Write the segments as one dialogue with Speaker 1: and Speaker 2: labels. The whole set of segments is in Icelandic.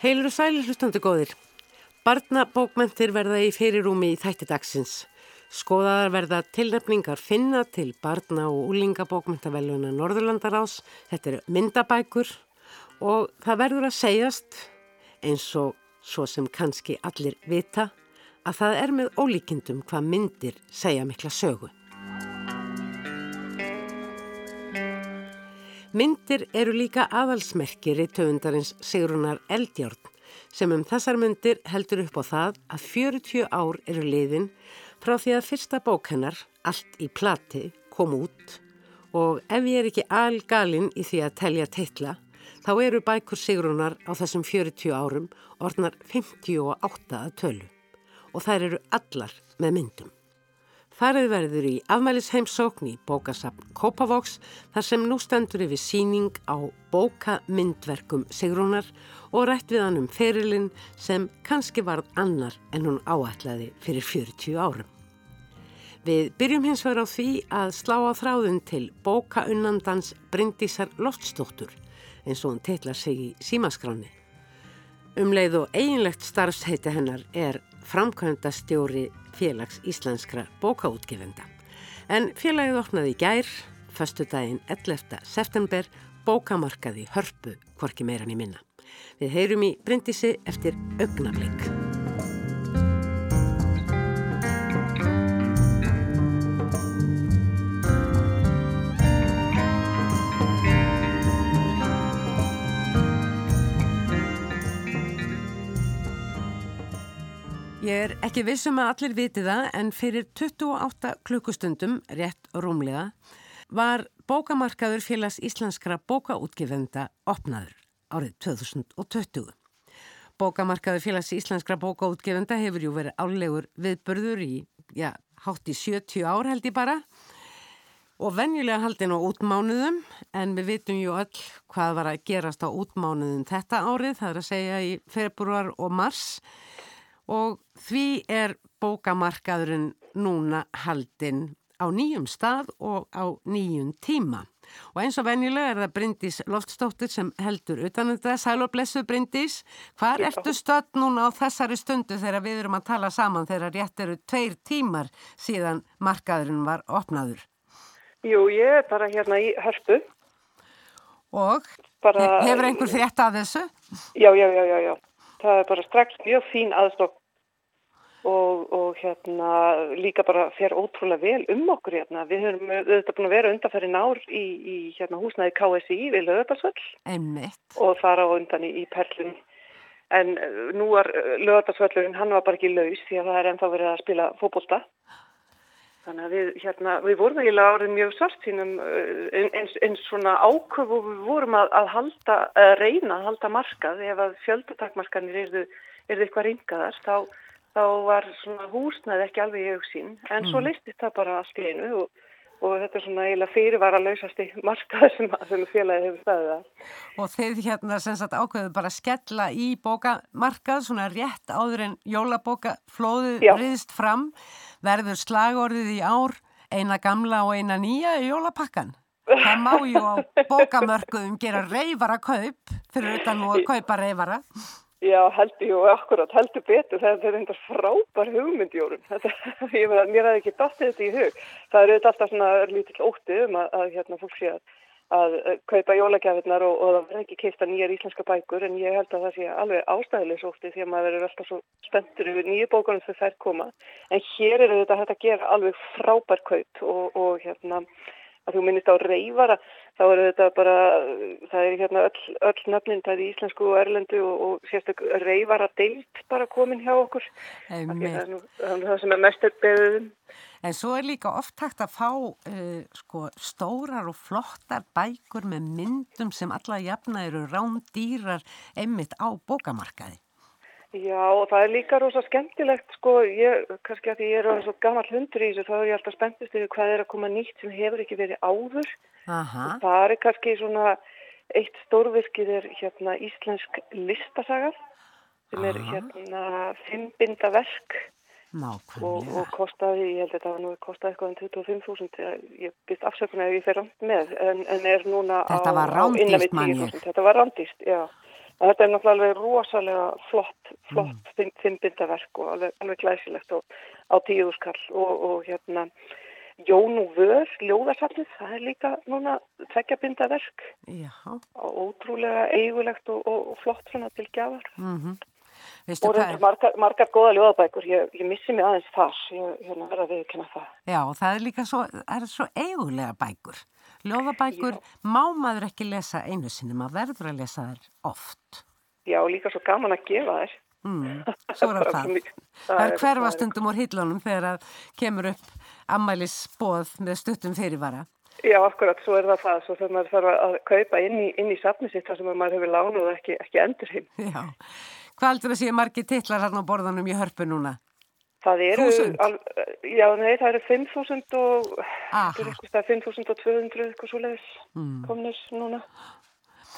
Speaker 1: Heilur og sælir hlustandi góðir. Barnabókmentir verða í fyrirúmi í þætti dagsins. Skoðaðar verða tilnefningar finna til barna- og úlingabókmentaveluna Norðurlandarás. Þetta eru myndabækur og það verður að segjast, eins og svo sem kannski allir vita, að það er með ólíkindum hvað myndir segja mikla sögu. Myndir eru líka aðalsmerkir í töfundarins Sigrunar Eldjárn sem um þessar myndir heldur upp á það að 40 ár eru liðin frá því að fyrsta bók hennar, Allt í plati, kom út og ef ég er ekki algalinn í því að telja teitla þá eru bækur Sigrunar á þessum 40 árum orðnar 58 að tölu og þær eru allar með myndum. Farið verður í afmælisheimsókn í bókasapn Kópavoks þar sem nú stendur yfir síning á bókamyndverkum Sigrúnar og rætt við hann um ferilinn sem kannski varð annar en hún áætlaði fyrir 40 árum. Við byrjum hins vegar á því að slá á þráðun til bókaunnandans Bryndísar Loftsdóttur eins og hún teitlar sig í símaskráni. Umleið og eiginlegt starfsheiti hennar er framkvæmdastjóri félags íslenskra bókaútgefenda. En félagið opnaði í gær, förstu daginn 11. september, bókamarkaði hörpu, hvorki meirann í minna. Við heyrum í Bryndisi eftir augnablík. Ég er ekki vissum að allir viti það en fyrir 28 klukkustundum, rétt rúmlega, var bókamarkaður félags íslenskra bókaútgefenda opnaður árið 2020. Bókamarkaður félags íslenskra bókaútgefenda hefur jú verið álegur viðbörður í, já, hátt í 70 ár held ég bara og venjulega haldin á útmánuðum en við vitum jú öll hvað var að gerast á útmánuðum þetta árið, það er að segja í februar og mars og því er bókamarkaðurinn núna haldinn á nýjum stað og á nýjum tíma. Og eins og venjulega er það Bryndís Loftstóttir sem heldur utan þetta. Sæl og blessu Bryndís, hvað ertu stödd núna á þessari stundu þegar við erum að tala saman þegar rétt eru tveir tímar síðan markaðurinn var opnaður?
Speaker 2: Jú, ég er bara hérna í hörpu.
Speaker 1: Og bara... hefur einhver frétt að þessu?
Speaker 2: Já, já, já, já, já. Það er bara strax mjög fín aðstokk og, og hérna líka bara fer ótrúlega vel um okkur hérna. Við höfum auðvitað búin að vera undanferðin ár í, í hérna, húsnaði KSI við lögadagsvöll og fara á undan í, í Perlun. En uh, nú var uh, lögadagsvöllurinn, hann var bara ekki laus því að það er ennþá verið að spila fókbólta. Þannig að við, hérna, við vorum eiginlega árið mjög svart sínum uh, eins, eins svona áköf og við vorum að, að, halda, að reyna að halda markað ef að fjöldutakmarkanir eru eitthvað ringaðar þá þá var svona húsnað ekki alveg í auksín en mm. svo listi það bara allt í einu og, og þetta er svona eiginlega fyrirvara lausasti markað sem, sem félagi hefur staðið að.
Speaker 1: Og þeir hérna sem sagt ákveðu bara skella í bókamarkað svona rétt áður en jólabóka flóðið riðist fram verður slagorðið í ár eina gamla og eina nýja í jólapakkan. Það má ju á bókamörkuðum gera reyfara kaup fyrir utan nú að kaupa reyfara.
Speaker 2: Já, heldur, jú, akkurat, heldur betur, það er einhvers frábær meina, mér hefði ekki dóttið þetta í hug, það eru þetta alltaf svona lítill óttið um að, að hérna fólk sé að, að kaupa jólagjafinnar og, og það verður ekki keista nýjar íslenska bækur en ég held að það sé alveg ástæðilegs óttið því að maður er alltaf svo spenntur yfir nýju bókunum sem þær koma, en hér er þetta að gera alveg frábær kaup og, og hérna, að þú minnist á reyfara, þá eru þetta bara, það er hérna öll, öll nöfnin, það er íslensku og erlendu og, og sérstök reyfara deilt bara komin hjá okkur. Það er nú það sem er mest beðuðum.
Speaker 1: En svo er líka oft hægt að fá uh, sko, stórar og flottar bækur með myndum sem alla jafna eru rándýrar einmitt á bókamarkaði.
Speaker 2: Já og það er líka rosa skemmtilegt sko, ég, kannski að því ég er svo gammal hundur í þessu þá er ég alltaf spenntist yfir hvað er að koma nýtt sem hefur ekki verið áður. Aha. Það er kannski svona eitt stórvirkið er hérna íslensk listasaga sem er hérna fimmbinda verk og, og kostaði, ég held að þetta var nú kostaði eitthvað um 25.000 ég byrst afsökun að ég fer rámt með en, en er núna
Speaker 1: þetta á, á 10.000
Speaker 2: þetta var rándýst, já en þetta er náttúrulega alveg rosalega flott flott mm. fimmbindaverk og alveg, alveg glæsilegt og, á tíuðuskall og, og hérna Jón og Vör, ljóðarsafnið, það er líka núna tveggjabindaverk og ótrúlega eigulegt og, og, og flott svona til gjafar. Mm -hmm. og þetta er margar, margar góða ljóðabækur, ég, ég missi mig aðeins þar, ég hérna verða að viðkynna það.
Speaker 1: Já, það er líka svo, það er svo eigulega bækur. Ljóðabækur Já. má maður ekki lesa einu sinni, maður verður að lesa þær oft.
Speaker 2: Já, líka svo gaman að gefa þær.
Speaker 1: Mm, svo er það. Það er hverfastundum úr hýllunum þegar það kemur upp ammælis bóð með stuttum fyrirvara.
Speaker 2: Já, akkurat, svo er það það. Svo þegar maður þarf að kaupa inn í, inn í safni sitt þar sem maður hefur lánuð ekki, ekki endur hinn.
Speaker 1: Já, hvað heldur það séu margi titlar hann á borðanum í hörpu núna?
Speaker 2: Það eru, al, já, nei, það eru 5.000 og, 5.200 eitthvað svo leiðis mm. komnir núna.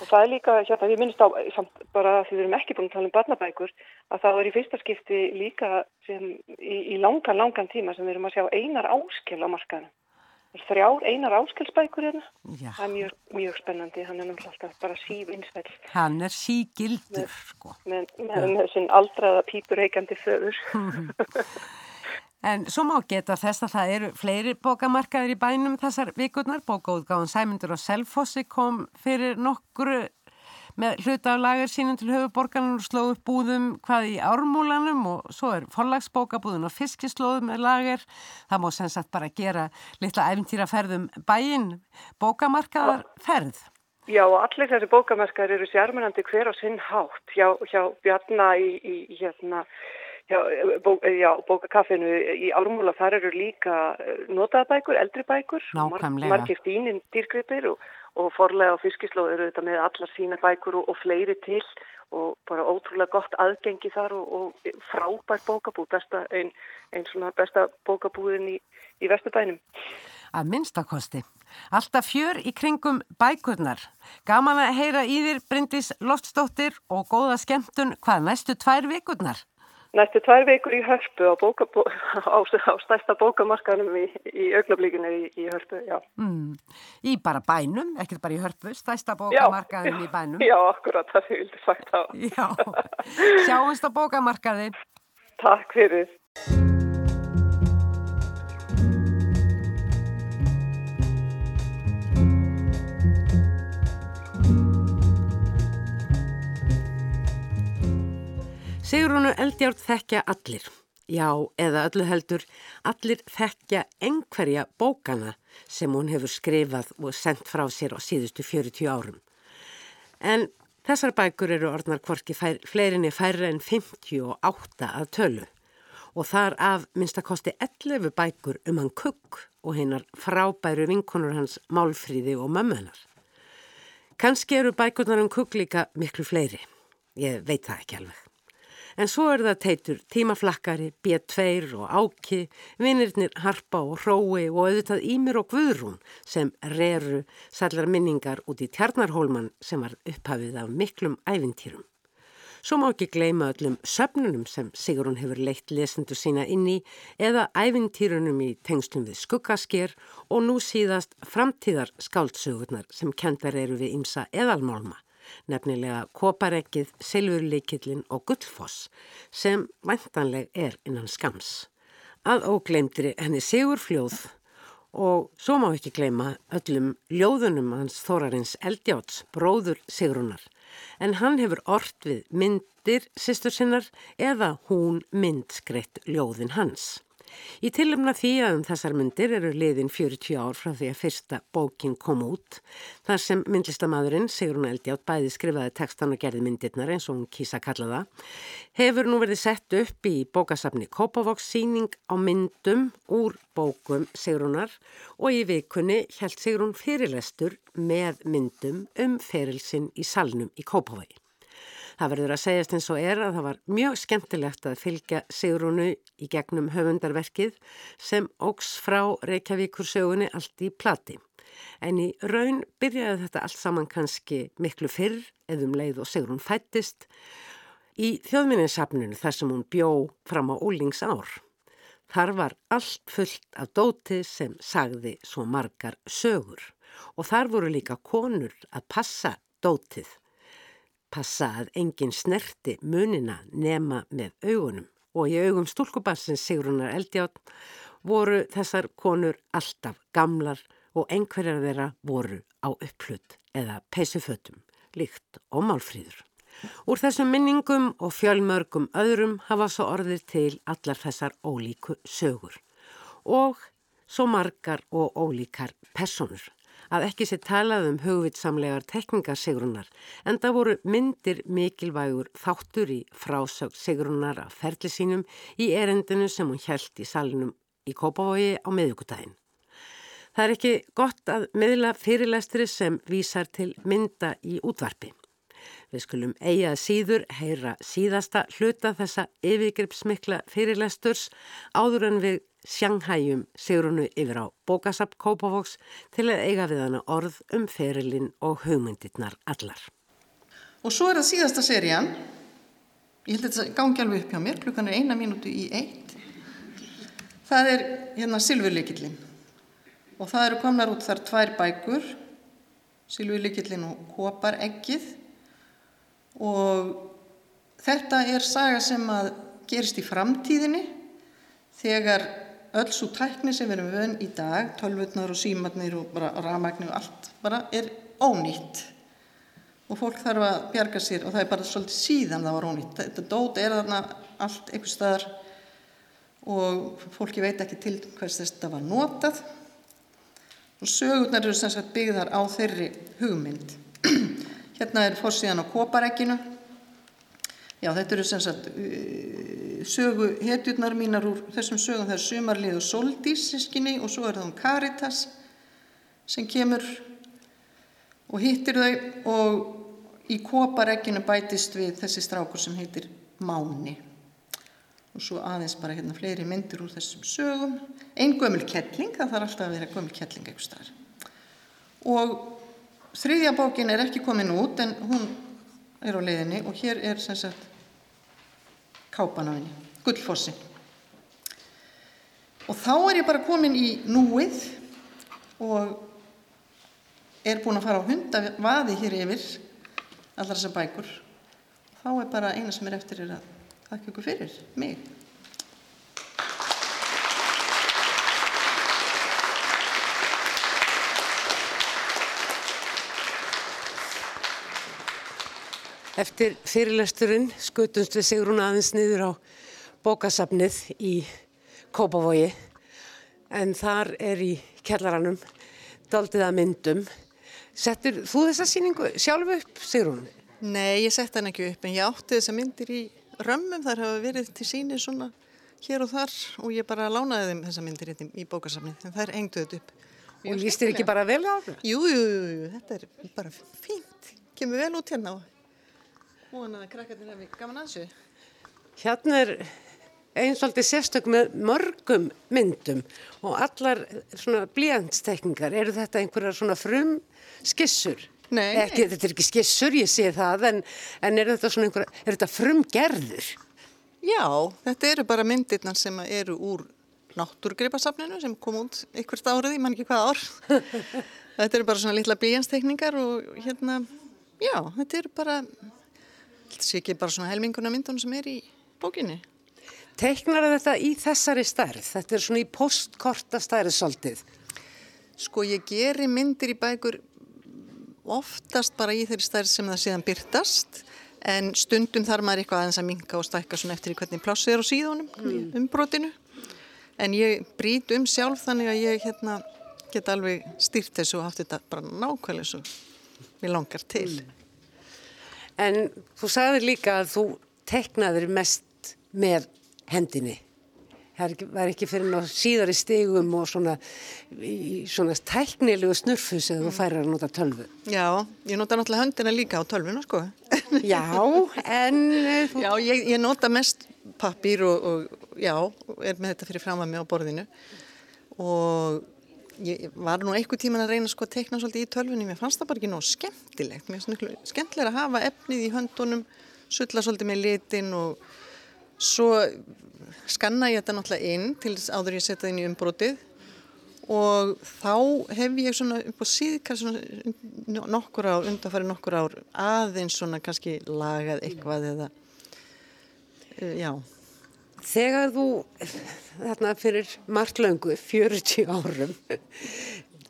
Speaker 2: Og það er líka, hérna, ég minnst á, samt bara því við erum ekki búin að tala um barnabækur, að það er í fyrsta skipti líka sem í, í langan, langan tíma sem við erum að sjá einar áskil á markaðinu. Þrjár einar áskilsbækur hérna. Það er mjög, mjög spennandi, hann er náttúrulega alltaf bara síf einsveld.
Speaker 1: Hann er sígildur, sko.
Speaker 2: Með, með, með þessum aldraða pípureikandi föður.
Speaker 1: En svo má geta þess að það eru fleiri bókamarkaður í bænum þessar vikurnar. Bókaútgáðan Sæmundur og Selfossi kom fyrir nokkru með hluta af lagar sínum til höfuborgarnar og slóðu búðum hvað í ármúlanum og svo er forlagsbókabúðun og fiskislóðum með lagar. Það má sem sagt bara gera litla æfintýraferðum bæinn bókamarkaðar ferð.
Speaker 2: Já allir þessi bókamarkaður eru sérmennandi hver á sinn hátt hjá, hjá Bjarnar í, í hérna Já, bó, já, bókakaffinu í Álmúla þar eru líka eh, notaðabækur, eldri bækur. Margir fíninn dýrgripir og, og forlega og fiskislóð eru þetta með allar sína bækur og, og fleiri til og bara ótrúlega gott aðgengi þar og, og frábært bókabú besta, einn ein svona besta bókabúðin í, í Vesturbænum.
Speaker 1: Að minnstakosti Alltaf fjör í kringum bækurnar. Gaman að heyra í þér Bryndis Loftsdóttir og góða skemmtun hvað næstu tvær vikurnar
Speaker 2: næstu tvær veikur í hörpu á, bóka, bó, á, á stærsta bókamarkanum í, í augnablíkinu í, í hörpu, já.
Speaker 1: Mm. Í bara bænum, ekkert bara í hörpu, stærsta bókamarkanum
Speaker 2: já,
Speaker 1: í bænum.
Speaker 2: Já, akkurat, það er vildi sagt á.
Speaker 1: Já, sjáumst á bókamarkaði.
Speaker 2: Takk fyrir.
Speaker 1: Sigrunu Eldjárn þekkja allir, já eða öllu heldur, allir þekkja einhverja bókana sem hún hefur skrifað og sendt frá sér á síðustu 40 árum. En þessar bækur eru orðnar hvorki fær, fleirinni færre en 58 að tölu og þar af minnstakosti 11 bækur um hann kukk og hinnar frábæru vinkonur hans málfríði og mömmunar. Kanski eru bækurnar um kukk líka miklu fleiri, ég veit það ekki alveg. En svo er það teitur tímaflakkari, B2 og Áki, vinnirnir Harpa og Hrói og auðvitað Ímir og Guðrún sem reru sallar minningar út í Tjarnarhólman sem var upphafið af miklum ævintýrum. Svo má ekki gleima öllum söfnunum sem Sigrun hefur leitt lesendu sína inn í eða ævintýrunum í tengstum við skuggasker og nú síðast framtíðar skáldsögurnar sem kendar eru við ymsa eðalmálma nefnilega koparekkið, silfurleikillin og gullfoss sem vantanleg er innan skams. Að ógleimtri henni Sigur Fljóð og svo má ekki gleima öllum ljóðunum hans Þórarins Eldjáts, bróður Sigrunar. En hann hefur orrt við myndir sýstur sinnar eða hún myndskreitt ljóðin hans. Í tilumna því að um þessar myndir eru liðin 40 ár frá því að fyrsta bókin kom út, þar sem myndlistamadurinn Sigrun Eldjátt bæði skrifaði textan og gerði myndirnar eins og hún kýsa að kalla það, hefur nú verið sett upp í bókasafni Kópavóks síning á myndum úr bókum Sigrunar og í vikunni held Sigrun fyrirlestur með myndum um ferilsinn í salnum í Kópavogi. Það verður að segjast eins og er að það var mjög skemmtilegt að fylgja Sigrúnu í gegnum höfundarverkið sem ógs frá Reykjavíkur sögunni allt í plati. En í raun byrjaði þetta allt saman kannski miklu fyrr eðum leið og Sigrún fættist í þjóðminninsafnunu þar sem hún bjó fram á úlings ár. Þar var allt fullt af dótið sem sagði svo margar sögur og þar voru líka konur að passa dótið. Passa að engin snerti munina nema með augunum og í augum stúlkubassins Sigrunar Eldjátt voru þessar konur alltaf gamlar og einhverjar þeirra voru á uppflutt eða peysufötum, líkt og málfríður. Úr þessum minningum og fjölmörgum öðrum hafa svo orðið til allar þessar ólíku sögur og svo margar og ólíkar personur að ekki sé talað um hugvitsamlegar tekningar Sigrunnar en það voru myndir mikilvægur þáttur í frásög Sigrunnar af ferli sínum í erendinu sem hún held í salinum í Kópavogi á meðugudaginn. Það er ekki gott að miðla fyrirlestri sem vísar til mynda í útvarpi. Við skulum eiga síður heyra síðasta hluta þessa yfirgripsmikla fyrirlesturs áður en við sjanghæjum Sigrunu yfir á bókasapp Kópavóks til að eiga við hana orð um ferilinn og hugmyndirnar allar.
Speaker 3: Og svo er það síðasta serían, ég held að þetta gangi alveg upp hjá mér, klukkan er eina mínútu í eitt. Það er hérna Silfurleikillin og það eru komnar út þar tvær bækur Silvílikillin og Kopareggið og þetta er saga sem að gerist í framtíðinni þegar öll svo tækni sem við erum vön í dag tölvutnar og símatnir og bara ramagnir og allt bara er ónýtt. Og fólk þarf að bjarga sér og það er bara svolítið síðan það var ónýtt. Þetta dót er þarna allt einhver staðar og fólki veit ekki til hvers þetta var notað. Og sögurnar eru sem sagt byggðar á þeirri hugmynd. hérna er fórsíðan á koparegginu. Já, þetta eru sem sagt uh, sögu hetjurnar mínar úr þessum sögum. Það er sumarlið og soldísiskinni og svo er það um Caritas sem kemur og hittir þau og í koparegginu bætist við þessi strákur sem heitir Máni og svo aðeins bara hérna fleiri myndir úr þessum sögum einn gömul kettling, það þarf alltaf að vera gömul kettling eitthvað starf og þriðja bókin er ekki komin út en hún er á leiðinni og hér er sem sagt kápanafinni, gullfossi og þá er ég bara komin í núið og er búin að fara á hundavaði hér yfir allar þessar bækur þá er bara eina sem er eftir er að Takk ykkur fyrir mig.
Speaker 1: Eftir fyrirlesturinn skutumst við Sigrun aðeins niður á bókasafnið í Kópavogi en þar er í kjallaranum daldiða myndum. Settur þú þessa síningu sjálfu upp, Sigrun?
Speaker 3: Nei, ég sett hann ekki upp en ég átti þessa myndir í römmum, þar hafa verið til síni svona hér og þar og ég bara lánaði þeim þessa myndir í bókarsafni en það er engduð þetta upp.
Speaker 1: Og líst þér ekki bara vel á þetta?
Speaker 3: Jú, jú, jú, þetta er bara fínt, kemur vel út hérna og hún að krakkarnir hefði gaman aðsju.
Speaker 1: Hérna er eins og alltaf sérstök með mörgum myndum og allar svona blíjandstekningar, eru þetta einhverjar svona frum skissur?
Speaker 3: Nei,
Speaker 1: ekki, þetta er ekki skissur, ég sé það, en, en er þetta svona einhver, er þetta frumgerður?
Speaker 3: Já, þetta eru bara myndirnar sem eru úr náttúrgripasafninu sem kom út ykkurt árið, ég man ekki hvað ár. þetta eru bara svona litla blíjanstekningar og hérna, já, þetta eru bara, þetta sé ekki bara svona helminguna myndunum sem er í bókinni.
Speaker 1: Teiknar þetta í þessari stærð? Þetta er svona í postkorta stærð svolítið?
Speaker 3: Sko ég geri myndir í bækur oftast bara í þeirri stærð sem það síðan byrtast en stundum þarf maður eitthvað aðeins að minka og stækka svona eftir hvernig plássið er á síðunum mm. umbrotinu en ég brít um sjálf þannig að ég hérna, get alveg styrt þessu og haft þetta bara nákvæmlega svo við langar til mm.
Speaker 1: En þú sagði líka að þú teknaðir mest með hendinni það var ekki fyrir ná síðar í stegum og svona, svona tæknilegu snurfus eða þú færir að nota tölvu.
Speaker 3: Já, ég nota náttúrulega höndina líka á tölvuna sko.
Speaker 1: Já, en...
Speaker 3: Eh, já, ég, ég nota mest pappir og, og já, er með þetta fyrir fram að mig á borðinu og ég var nú einhver tíman að reyna sko að tekna svolítið í tölvunni, mér fannst það bara ekki nóg skemmtilegt, mér finnst það skemmtilega að hafa efnið í höndunum sulla svolítið með litin og svo skanna ég þetta náttúrulega inn til áður ég setja það inn í umbrotið. Og þá hef ég svona upp á síðkast nokkur ár, undanfæri nokkur ár aðeins svona kannski lagað eitthvað eða uh, já.
Speaker 1: Þegar þú þarna fyrir marglöngu 40 árum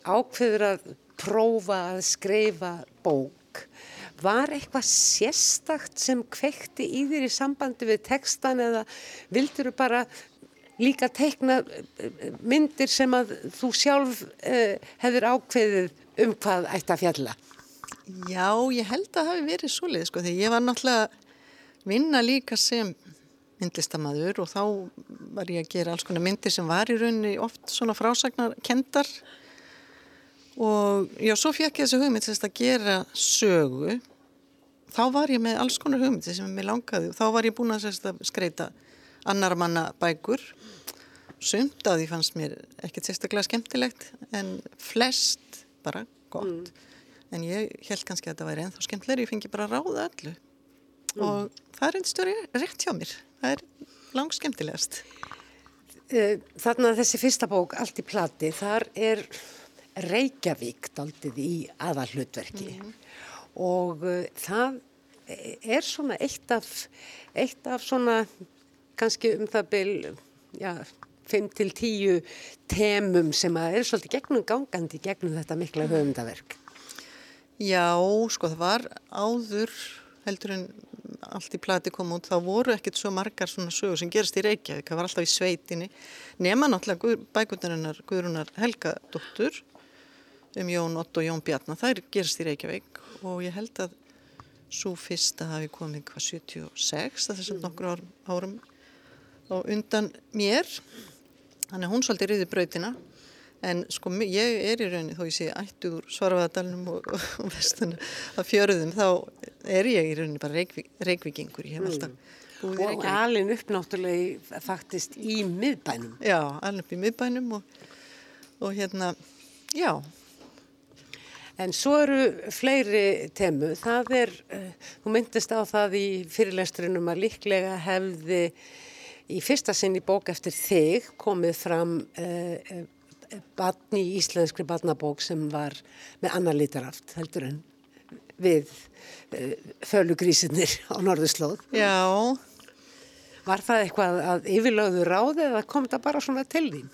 Speaker 1: ákveður að prófa að skreifa bók var eitthvað sérstakt sem kvekti í þér í sambandi við textan eða vildur þú bara líka teikna eh, myndir sem að þú sjálf uh, hefur ákveðið um hvað ætti að fjalla?
Speaker 3: Já, ég held að það hafi verið svolítið sko því ég var náttúrulega vinna líka sem myndlistamæður og þá var ég að gera alls konar myndir sem var í rauninni oft svona frásagnar kendar og já, svo fekk ég þessu hugmynd þess að gera sögu. Þá var ég með alls konar hugmyndi sem ég langaði og þá var ég búin að skreita annar manna bækur. Sumt að því fannst mér ekkert sérstaklega skemmtilegt en flest bara gott. Mm. en ég held kannski að þetta væri ennþá skemmtilegri, ég fengi bara að ráða öllu. Mm. og það er einn stjóri rétt hjá mér, það er langt skemmtilegast
Speaker 1: eh, Þarna þessi fyrsta bók, Allt í plati þar er Reykjavík daldið í aðalhlutverki mm. og uh, það er svona eitt af eitt af svona kannski um það byl já 5 til 10 temum sem að er svolítið gegnum gangandi gegnum þetta mikla höfundaverk.
Speaker 3: Já, sko það var áður heldur en allt í plati kom út, þá voru ekkert svo margar svona sögur sem gerist í Reykjavík, það var alltaf í sveitinni, nema náttúrulega bækundarinnar Guðrunar Helgadóttur um Jón Ott og Jón Bjarnar, er gerist í Reykjavík og ég held að svo fyrsta hafi komið hvað 76, þessum mm. nokkur árum og undan mér. Þannig að hún svolítið riði brautina en sko ég er í rauninni þó ég sé ættuð úr svarfaðadalunum og, og vestuna að fjöruðum þá er ég í rauninni bara reykví, reykvíkingur. Ég hef alltaf
Speaker 1: búið í reykvík. Og alin upp náttúrulega faktist í miðbænum.
Speaker 3: Já, alin upp í miðbænum og, og hérna, já.
Speaker 1: En svo eru fleiri temu. Það er, uh, þú myndist á það í fyrirlesturinnum að líklega hefði í fyrsta sinn í bók eftir þig komið fram uh, batn í íslenskri batnabók sem var með annar litaraft heldur en við uh, fölugrísinir á norðurslóð.
Speaker 3: Já.
Speaker 1: Var það eitthvað að yfirlögðu ráði eða kom það bara svona til þín?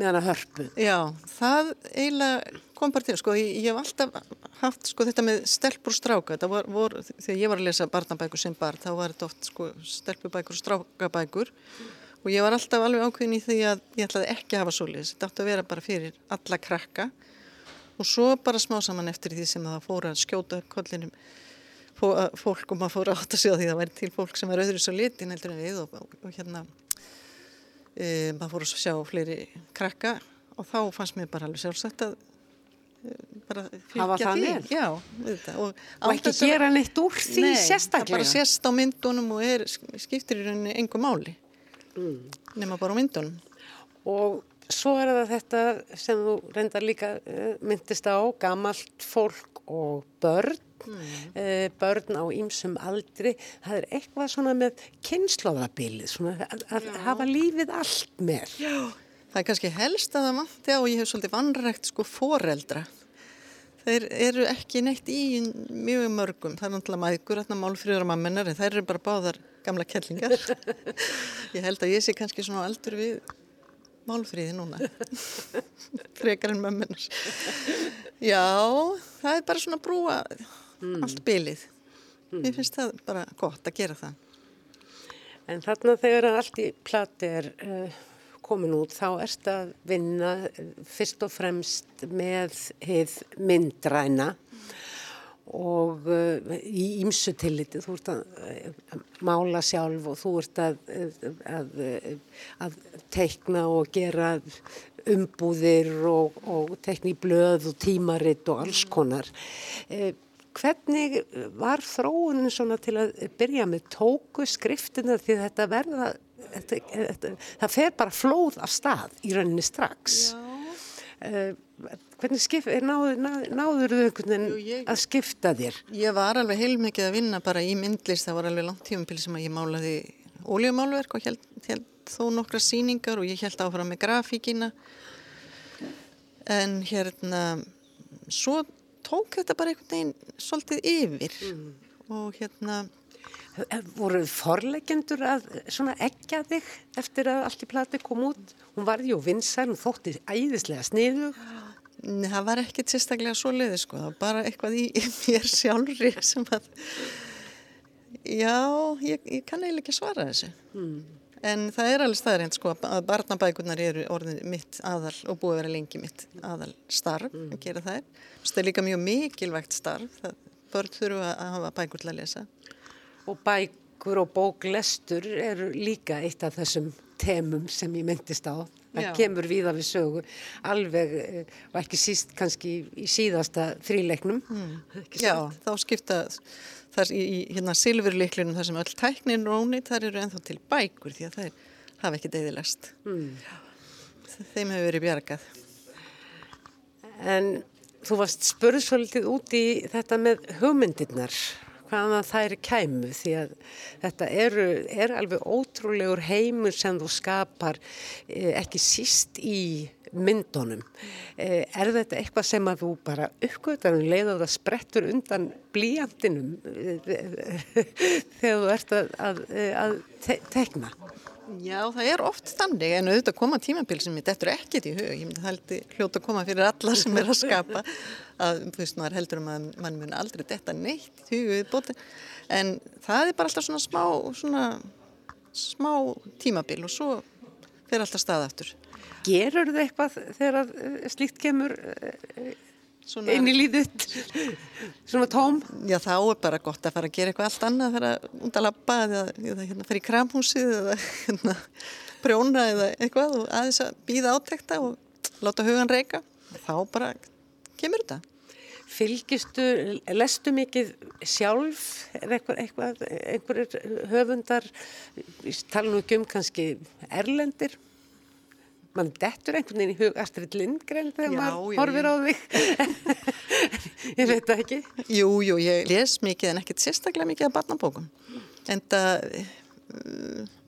Speaker 1: Með hana hörpu.
Speaker 3: Já, það eiginlega kom bara til, sko, ég, ég hef alltaf haft sko þetta með stelpur stráka þetta var, vor, þegar ég var að lesa barnabækur sem barn þá var þetta oft sko stelpubækur og strákabækur og ég var alltaf alveg ákveðin í því að ég ætlaði ekki að hafa solis, þetta átti að vera bara fyrir alla krakka. Og svo bara smá saman eftir því sem það fóra að skjóta kollinum fólk og maður átt að sjá því það væri til fólk sem er öðru svo litin heldur en við og, og, hérna e, maður fóra að sjá fleiri krakka. Og þá fannst mér bara alveg sjálfsagt að
Speaker 1: bara fylgja því.
Speaker 3: Já,
Speaker 1: og, og ekki gera neitt úr því nei, sérstaklega
Speaker 3: það bara sérst á myndunum og er, skiptir í rauninni engum máli mm. nema bara á myndunum
Speaker 1: og svo er það þetta sem þú reyndar líka uh, myndist á gamalt fólk og börn mm. uh, börn á ýmsum aldri það er eitthvað svona með kynnslóðabilið að, að hafa lífið allt með
Speaker 3: Já Það er kannski helst að það á og ég hef svolítið vanrægt sko foreldra. Þeir eru ekki neitt í mjög mörgum. Það er náttúrulega maður, þarna málfríður og mamminar þær eru bara báðar gamla kellingar. Ég held að ég sé kannski svona aldur við málfríði núna. Frekar en mamminar. Já, það er bara svona brúa mm. allt bylið. Mm. Mér finnst það bara gott að gera það.
Speaker 1: En þarna þegar allt í plati er... Uh, komin út þá erst að vinna fyrst og fremst með heið myndræna og uh, í ímsu tilliti. Þú ert að uh, mála sjálf og þú ert að, að, að teikna og gera umbúðir og, og teikna í blöð og tímaritt og alls konar. Uh, hvernig var þróunin svona til að byrja með? Tóku skriftina því þetta verða þetta, þetta, það fer bara flóð af stað í rauninni strax? Uh, Hvernig skip, náður, náður, þau einhvern veginn
Speaker 3: Jú, ég-
Speaker 1: að skipta þér?
Speaker 3: Ég var alveg heilmikið að vinna bara í myndlist, það var alveg langt tímumbil sem að ég málaði óljumálverk og held, held þó nokkra síningar og ég held áfram með grafíkina en hérna svo tók þetta bara einhvern veginn svolítið yfir og hérna
Speaker 1: Voru forlegendur að svona ekja þig eftir að allt í plati kom út? Hún var jú vinsæl, hún þótti æðislega sniðu.
Speaker 3: Nei, það var ekkert sérstaklega svo leiði sko, það var bara eitthvað í, í mér sjálfri sem að, já, ég, ég kann eiginlega ekki svara þessu. En það er alveg staðrind sko að barnabækurnar eru orðin mitt aðal og búið að vera lengi mitt aðal starf að gera það. Það er líka mjög mikilvægt starf, það, börn þurfa að hafa bækur til að lesa.
Speaker 1: Og bækur og bóklestur eru líka eitt af þessum temum sem ég myndist á. Það
Speaker 3: Já.
Speaker 1: kemur víða við sögu, alveg, eh, og ekki síst kannski í síðasta þríleiknum. Ekki
Speaker 3: Já, þá skipta þar í, í hérna silfurleiklunum þar sem öll tæknin rónið, þar eru ennþá til bækur því að það er, hafa ekki deyðilegst.
Speaker 1: Mm.
Speaker 3: Þeim hefur verið bjargað.
Speaker 1: En þú varst spurð svolítið út í þetta með hugmyndirnar, hvaðan þær kæmu því að þetta eru, er alveg ótrúlegur heimur sem þú skapar eh, ekki síst í myndunum. Eh, Er þetta eitthvað sem að þú bara uppgötar um leið og það sprettur undan blíjantinum eh, þegar þú ert að, að, að te tekna?
Speaker 3: Já, það er oft þannig en auðvitað koma tímabil sem mitt eftir ekkert í hug. Ég myndi haldi hljóta að koma fyrir alla sem er að skapa að, þú veist, maður heldur um að mann mun aldrei detta neitt í hug við bóti. En það er bara alltaf svona smá, svona smá tímabil og svo fer alltaf stað aftur.
Speaker 1: Gerur þið eitthvað þegar slíkt kemur eh,
Speaker 3: Svona,
Speaker 1: inn í líðið svona tóm
Speaker 3: Já, þá er bara gott að fara að gera eitthvað allt annað, fara út að labba eða, eða hérna, fara í kramhúsið eða hérna, prjóna eða eitthvað og aðeins að býða átekta og láta hugan reyka. Þá bara kemur þetta.
Speaker 1: fylgistu, lestu mikið sjálf er eitthvað, eitthvað einhverjir höfundar tala nú ekki um kannski erlendir mann dettur einhvern veginn í hug Astrid Lindgren þegar maður horfir á þig ég veit það ekki
Speaker 3: Jú, jú, ég les mikið en ekkert sérstaklega mikið af barnabókum. En það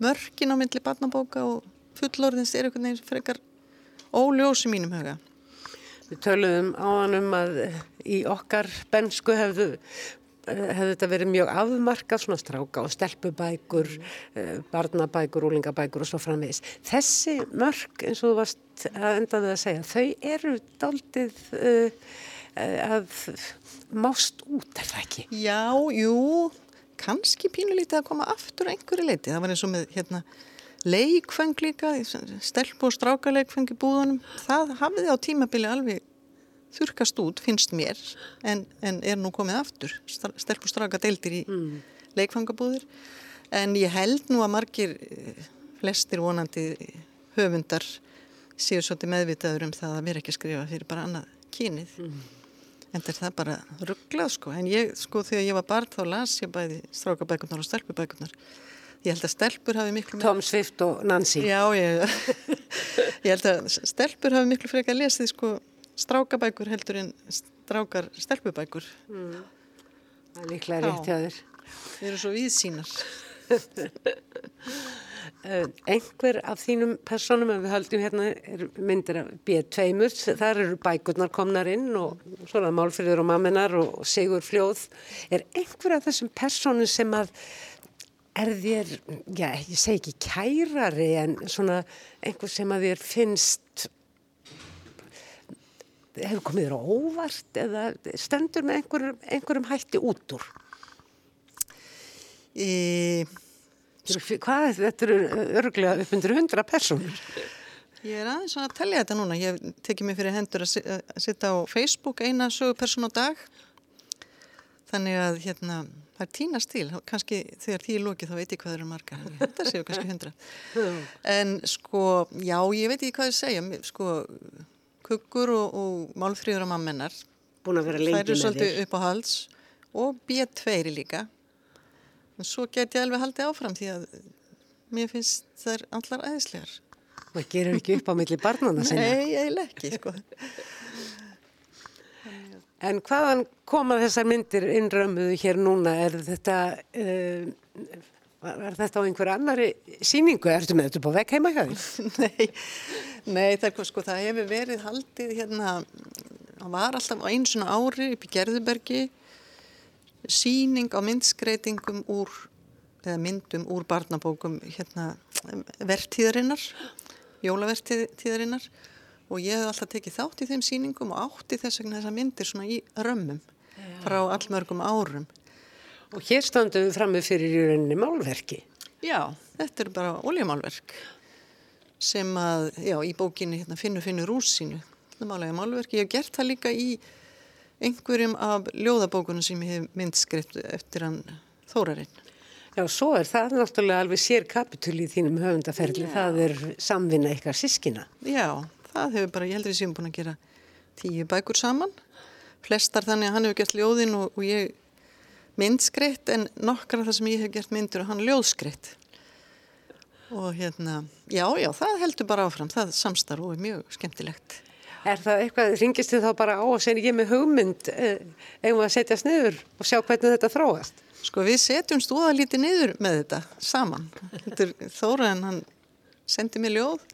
Speaker 3: mörkin á myndli barnabóka og fullorðins er einhvern veginn frekar óljós í mínum huga.
Speaker 1: Við töluðum á hann um að í okkar bensku hefðu hefði þetta verið mjög afmarkað svona stráka og stelpubækur, mm. barnabækur, úlingabækur og svo framvegis. Þessi mörk, eins og þú varst að enda við að segja, þau eru daldið uh, að mást út, er það ekki?
Speaker 3: Já, jú, kannski pínulítið að koma aftur einhverju leiti. Það var eins og með hérna, leikfeng líka, stelp og strákaleikfeng í búðunum. Það hafiði á tímabili alveg þurkast út, finnst mér, en, en er nú komið aftur. Stelp og stráka deildir í mm. leikfangabúðir. En ég held nú að margir, eh, flestir vonandi höfundar séu svolítið meðvitaður um það að vera ekki að skrifa fyrir bara annað kynið. Mm. En það er bara rugglað sko. En ég, sko, þegar ég var barn þá las ég bæði strákabækurnar og stelpubækurnar. Ég held að stelpur hafi miklu...
Speaker 1: Tom Swift og Nancy.
Speaker 3: Já, ég, ég held að stelpur hafi miklu frekar lesið sko strákabækur heldur en strákar stelpubækur.
Speaker 1: Mm. Það er líklega rétt hjá þér.
Speaker 3: Þeir eru svo viðsýnar.
Speaker 1: Uh, einhver af þínum personum að við höldum hérna er myndir af B2-mur, þar eru bækurnar komnar inn og svona málfriður og mamminar og sigur fljóð er einhver af þessum personum sem að er þér, já, ég segi ekki kærari en svona einhver sem að þér finnst hefur komið þér á óvart eða stendur með einhverjum, einhverjum hætti út úr
Speaker 3: Í...
Speaker 1: Hvað, þetta eru örglega upp undir hundra personur.
Speaker 3: Ég er aðeins að tellja þetta núna. Ég tekið mér fyrir hendur að sitta á Facebook eina söguperson á dag. Þannig að hérna, það er tínast til. Kanski þegar því er lókið þá veit ég hvað eru margar. Þetta séu kannski hundra. En sko, já, ég veit ekki hvað ég segja. Sko, kukkur og, og málfríður og mammennar.
Speaker 1: Búin að vera lengi með þér.
Speaker 3: Það eru svolítið upp á hals. Og B2 líka. En svo get ég alveg haldið áfram því að mér finnst þær allar æðislegar.
Speaker 1: Það gerir ekki upp á milli barnana sinna.
Speaker 3: Nei, eiginlega ekki, sko.
Speaker 1: En hvaðan koma þessar myndir innrömmuðu hér núna? Er þetta, uh, er þetta á einhver annari síningu? Ertu með þetta på vekk heima hjá því?
Speaker 3: nei, nei það, sko, það hefur verið haldið hérna, það var alltaf eins og ári upp í Gerðubergi síning á myndskreitingum úr, eða myndum úr barnabókum hérna vertíðarinnar, jólavertíðarinnar og ég hef alltaf tekið þátt í þeim síningum og átti þess vegna þessa myndir svona í römmum frá allmörgum árum.
Speaker 1: Og hér standum við fram með fyrir í rauninni málverki.
Speaker 3: Já, þetta er bara oljamálverk sem að, já, í bókinni hérna, Finnu Finnu Rúsinu, þetta málega málverki. Ég hef gert það líka í einhverjum af ljóðabókunum sem ég hef myndskript eftir hann Þórarinn.
Speaker 1: Já, svo er það náttúrulega alveg sér kapitúli í þínum höfundaferli, Já. það er samvinna ykkar sískina.
Speaker 3: Já, það hefur bara, ég heldur því sem búin að gera tíu bækur saman, flestar þannig að hann hefur gert ljóðin og, og ég myndskreitt en nokkar af það sem ég hef gert myndur og hann ljóðskreitt. Og hérna, já, já, það heldur bara áfram, það samstarf og er mjög skemmtilegt.
Speaker 1: Er það eitthvað, ringist þið þá bara á og segir ég með hugmynd, eigum við að setja sniður og sjá hvernig þetta þróast?
Speaker 3: Sko við setjum stóða lítið niður með þetta saman. Þóraðan, hann sendi mér ljóð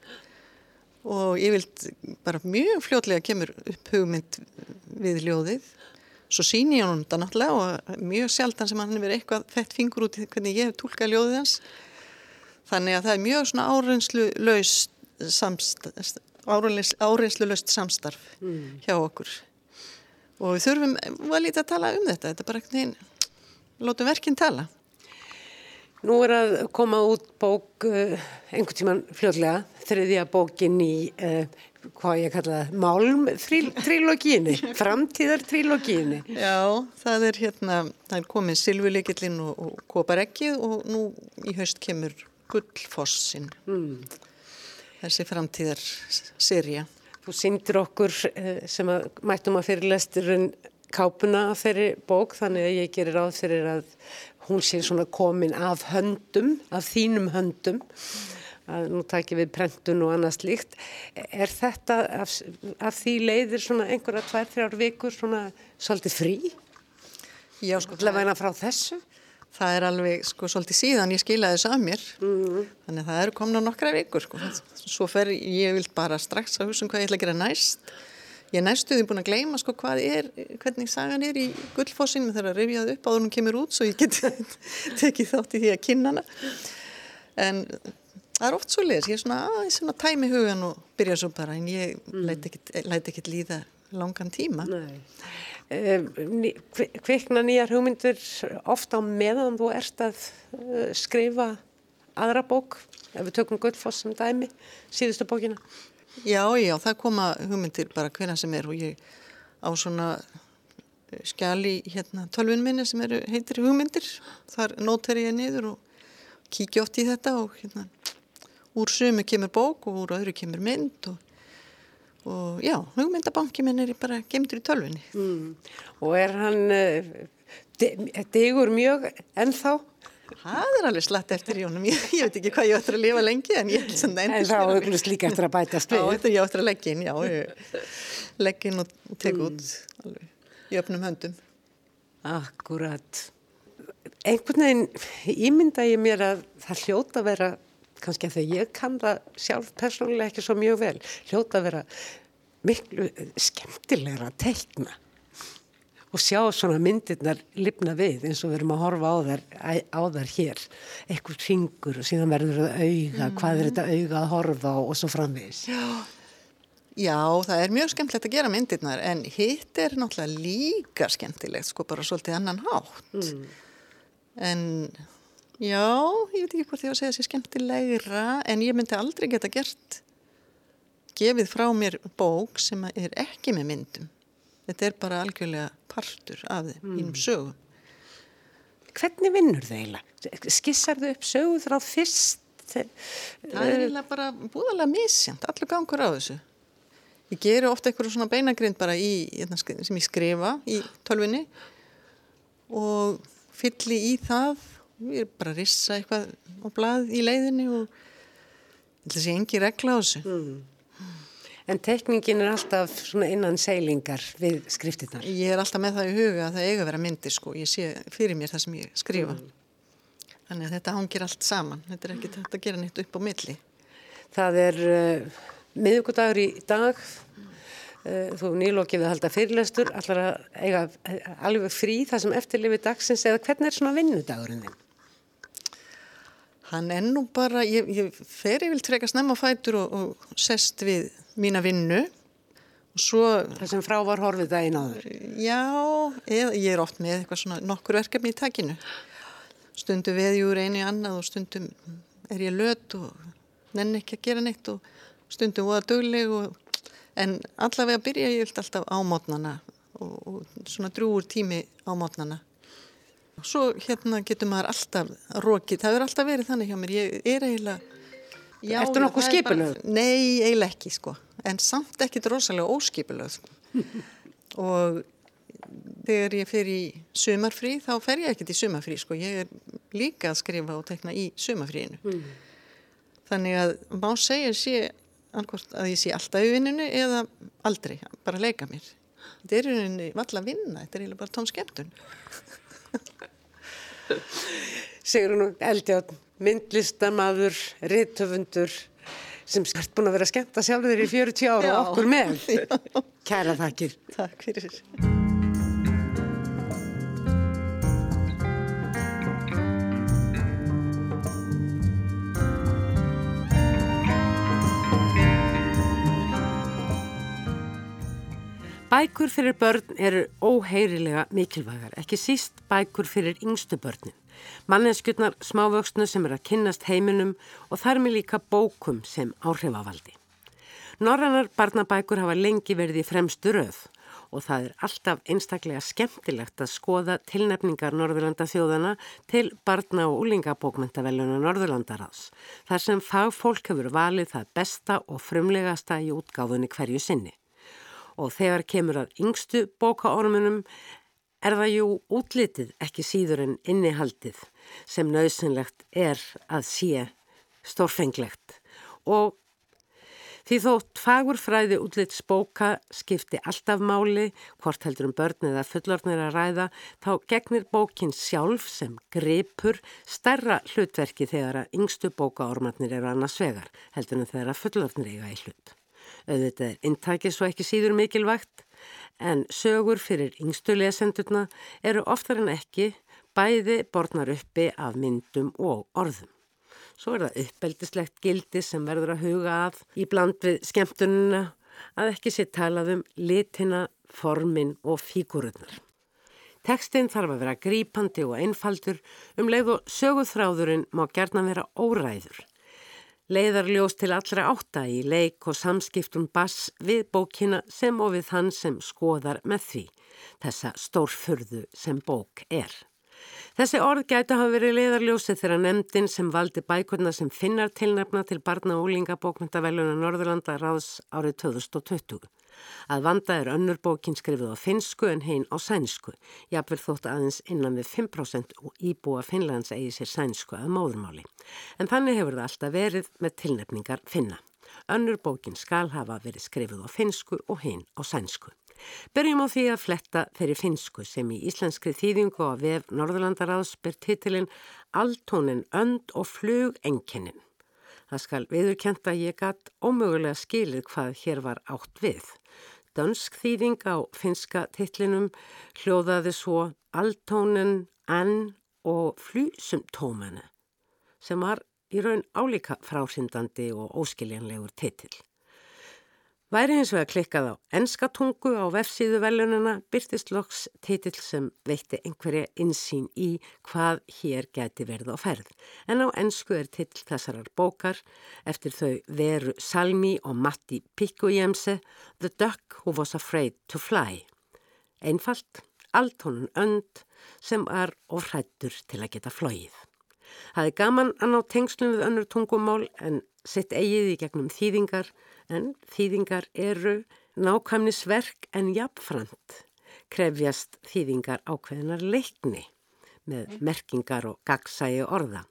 Speaker 3: og ég vild bara mjög fljótlega kemur upp hugmynd við ljóðið. Svo sín ég hann þetta náttúrulega og mjög sjaldan sem hann hefur eitthvað fett fingur út í hvernig ég hef tólkað ljóðið hans. Þannig að það er mjög svona áreynslu laust samstarf, áreynslu laust samstarf mm. hjá okkur. Og við þurfum að lítið að tala um þetta. Þetta er bara einhvern veginn Lótum verkinn tala.
Speaker 1: Nú er að koma út bók uh, einhvern tíman fljóðlega, þriðja bókin í, uh, hvað ég kalla það, Málm-trilogíni, framtíðar-trilogíni.
Speaker 3: Já, það er hérna, það er komið Silvuleikillin og, og Koparekkið og nú í haust kemur Gullfossin, mm. þessi framtíðar-serja.
Speaker 1: Þú syndir okkur uh, sem að mættum að fyrirlesturinn kápuna fyrir bók þannig að ég gerir ráð fyrir að hún sé svona komin af höndum, af þínum höndum að nú takir við prentun og annað slíkt. Er þetta af, af því leiðir svona einhverja tvær, þrjár vikur svona svolítið frí?
Speaker 3: Já, sko.
Speaker 1: Til að væna frá þessu?
Speaker 3: Það er alveg sko svolítið síðan ég skilaði þess að mér mm. þannig að það eru komna nokkra vikur sko. Svo fer ég vilt bara strax að hugsa um hvað ég ætla að gera næst Ég næstuði búin að gleyma sko hvað er, hvernig sagan er í gullfossinu þegar að rifjaði upp áður hún kemur út svo ég get tekið þátt í því að kynna hana. En það er oft svo leiðis, ég er svona aðeins svona tæmi hugan og byrja svo bara en ég mm. læti ekkert líða langan tíma.
Speaker 1: Um, kvikna nýjar hugmyndir ofta á meðan þú ert að uh, skrifa aðra bók, ef við tökum gullfoss sem dæmi, síðustu bókina?
Speaker 3: Já, já, það koma hugmyndir bara hvena sem er og ég á svona eh, skjali hérna tölvun minni sem eru heitir hugmyndir þar nóter ég niður og kíkja oft í þetta og hérna úr sömu kemur bók og úr öðru kemur mynd og, og já, hugmyndabanki minn er bara gemdur í tölvunni mm.
Speaker 1: Og er hann uh, degur mjög ennþá?
Speaker 3: Það er alveg slatt eftir Jónum, ég, ég veit ekki hvað ég ætti að lifa lengi en ég sem það
Speaker 1: endur. En þá auðvitað líka eftir að bæta spil.
Speaker 3: Já, þetta ég ætti að leggja inn, já, leggja inn og teka út mm. alveg, í öfnum höndum.
Speaker 1: Akkurat. Einhvern veginn ímynda ég mér að það hljóta vera, kannski að þegar ég kann það sjálf persónulega ekki svo mjög vel, hljóta að vera miklu skemmtilegra að teikna og sjá svona myndirnar lifna við eins og við erum að horfa á þær, á þær hér eitthvað ringur og síðan verður það auga, mm. hvað er þetta auga að horfa á og svo framvegis
Speaker 3: já. já, það er mjög skemmtilegt að gera myndirnar en hitt er náttúrulega líka skemmtilegt sko bara svolítið annan hátt mm. en já, ég veit ekki hvort ég var að segja þessi skemmtilegra en ég myndi aldrei geta gert gefið frá mér bók sem er ekki með myndum þetta er bara algjörlega partur af þeim mm. ínum sögum.
Speaker 1: Hvernig vinnur þau eiginlega? Skissar þau upp sögur frá fyrst?
Speaker 3: Það er eiginlega bara búðalega misjant, allur gangur á þessu. Ég geru ofta einhverju svona beinagrind bara í, hérna, sem ég skrifa í tölvinni og fylli í það, ég er bara að rissa eitthvað á blað í leiðinni og þetta sé engi regla á þessu. Mm.
Speaker 1: En tekningin er alltaf svona innan seilingar við skriftinnar?
Speaker 3: Ég er alltaf með það í huga að það eiga að vera myndir sko. Ég sé fyrir mér það sem ég skrifa. Mm. Þannig að þetta hangir allt saman. Þetta er ekki þetta að gera nýtt upp á milli.
Speaker 1: Það er uh, miðugudagur í dag. Uh, þú nýlokið að halda fyrirlestur. Allar að eiga alveg frí það sem eftirlifið dagsins eða hvernig er svona vinnudagurinn þinn?
Speaker 3: Hann er nú bara, ég, ég fer ég vil treka snemma fætur og, og sest við mína vinnu og svo...
Speaker 1: Það sem frá var horfið daginn áður?
Speaker 3: Já, ég, ég er oft með eitthvað svona nokkur verkefni í takinu. Stundum veðjúr einu í annað og stundum er ég lött og nenn ekki að gera neitt og stundum voða dögleg og... En allavega byrja ég alltaf á mótnana og, og svona drúur tími á mótnana. Svo hérna getur maður alltaf rókið, það er alltaf verið þannig hjá mér, ég er eiginlega...
Speaker 1: Já, Ertu nokkuð skipilöð?
Speaker 3: Nei, eiginlega ekki sko, en samt ekkit rosalega óskipilöð og þegar ég fer í sumarfrí þá fer ég ekkit í sumarfrí sko, ég er líka að skrifa og tekna í sumarfríinu. Mm. Þannig að má segja sé að ég sé alltaf í vinninu eða aldrei, bara leika mér. Þetta er einhvern veginn valla að vinna, þetta er eiginlega bara tón skemmtun.
Speaker 1: Sigrun Eldjátt, myndlistamadur, rittöfundur sem skart búin að vera skemmt að sjálf þeir í 40 ára og okkur með. Kæra þakkir.
Speaker 3: Takk fyrir.
Speaker 1: Bækur fyrir börn eru óheirilega mikilvægar, ekki síst bækur fyrir yngstu börnin. Manneskjurnar smávöxnu sem er að kynnast heiminum og þar með líka bókum sem áhrifavaldi. Norrannar barnabækur hafa lengi verið í fremstu röð og það er alltaf einstaklega skemmtilegt að skoða tilnefningar Norðurlanda þjóðana til barna- og úlingabókmyndaveluna Norðurlandaráðs, þar sem fagfólk hefur valið það besta og frumlegasta í útgáfunni hverju sinni og þegar kemur að yngstu bókaormunum er það jú útlitið ekki síður en innihaldið sem nöðsynlegt er að sé stórfenglegt og því þótt fagurfræði útlits bóka skipti alltaf máli hvort heldur um börn eða fullornir að ræða þá gegnir bókin sjálf sem gripur stærra hlutverki þegar að yngstu bókaormannir eru annars vegar heldur en þegar að fullornir eiga í hlut. Auðvitað er intakið svo ekki síður mikilvægt en sögur fyrir yngstu lesendurna eru oftar en ekki bæði borðnar uppi af myndum og orðum. Svo er það uppeldislegt gildi sem verður að huga að í bland við skemmtununa að ekki sé talað um litina, formin og fígururnar. Tekstinn þarf að vera grípandi og einfaldur um leið og söguþráðurinn má gerna vera óræður leiðarljós til allra átta í leik og samskiptum bass við bókina sem og við þann sem skoðar með því, þessa stórfurðu sem bók er. Þessi orð gæti hafa verið leiðarljósi þegar nefndin sem valdi bækurna sem finnar tilnefna til barna og úlingabókmyndaveluna Norðurlanda ráðs árið 2020. Að vanda er önnur bókin skrifið á finsku en hein á sænsku. Jafnvel þótt aðeins innan við 5% íbúa Finnlands eigi sér sænsku að móðurmáli. En þannig hefur það alltaf verið með tilnefningar finna. Önnur bókin skal hafa verið skrifið á finsku og hein á sænsku. Berjum á því að fletta þeirri finsku sem í íslenskri þýðingu á vef Norðurlandaráðs ber titilinn Altónin önd og flug enginnin. Það skal viðurkjenta ég gatt ómögulega skilið hvað hér var átt við. Dönsk þýðing á finska titlinum hljóðaði svo Altónin, Ann og Flysumtómanu sem var í raun álíka frásindandi og óskiljanlegur titil. Væri hins vegar klikkað á enskatungu á vefsíðu velununa byrtist loks titill sem veitti einhverja insýn í hvað hér geti verið á ferð. En á ensku er titill þessarar bókar eftir þau veru Salmi og Matti Pikkujemse The Duck Who Was Afraid to Fly. Einfalt, alltónun önd sem var ofrættur til að geta flóið. Það er gaman að ná tengslum við önnur tungumál en sitt eigið í gegnum þýðingar en þýðingar eru nákvæmnisverk en jafnframt krefjast þýðingar ákveðinar leikni með merkingar og gagsægi orða.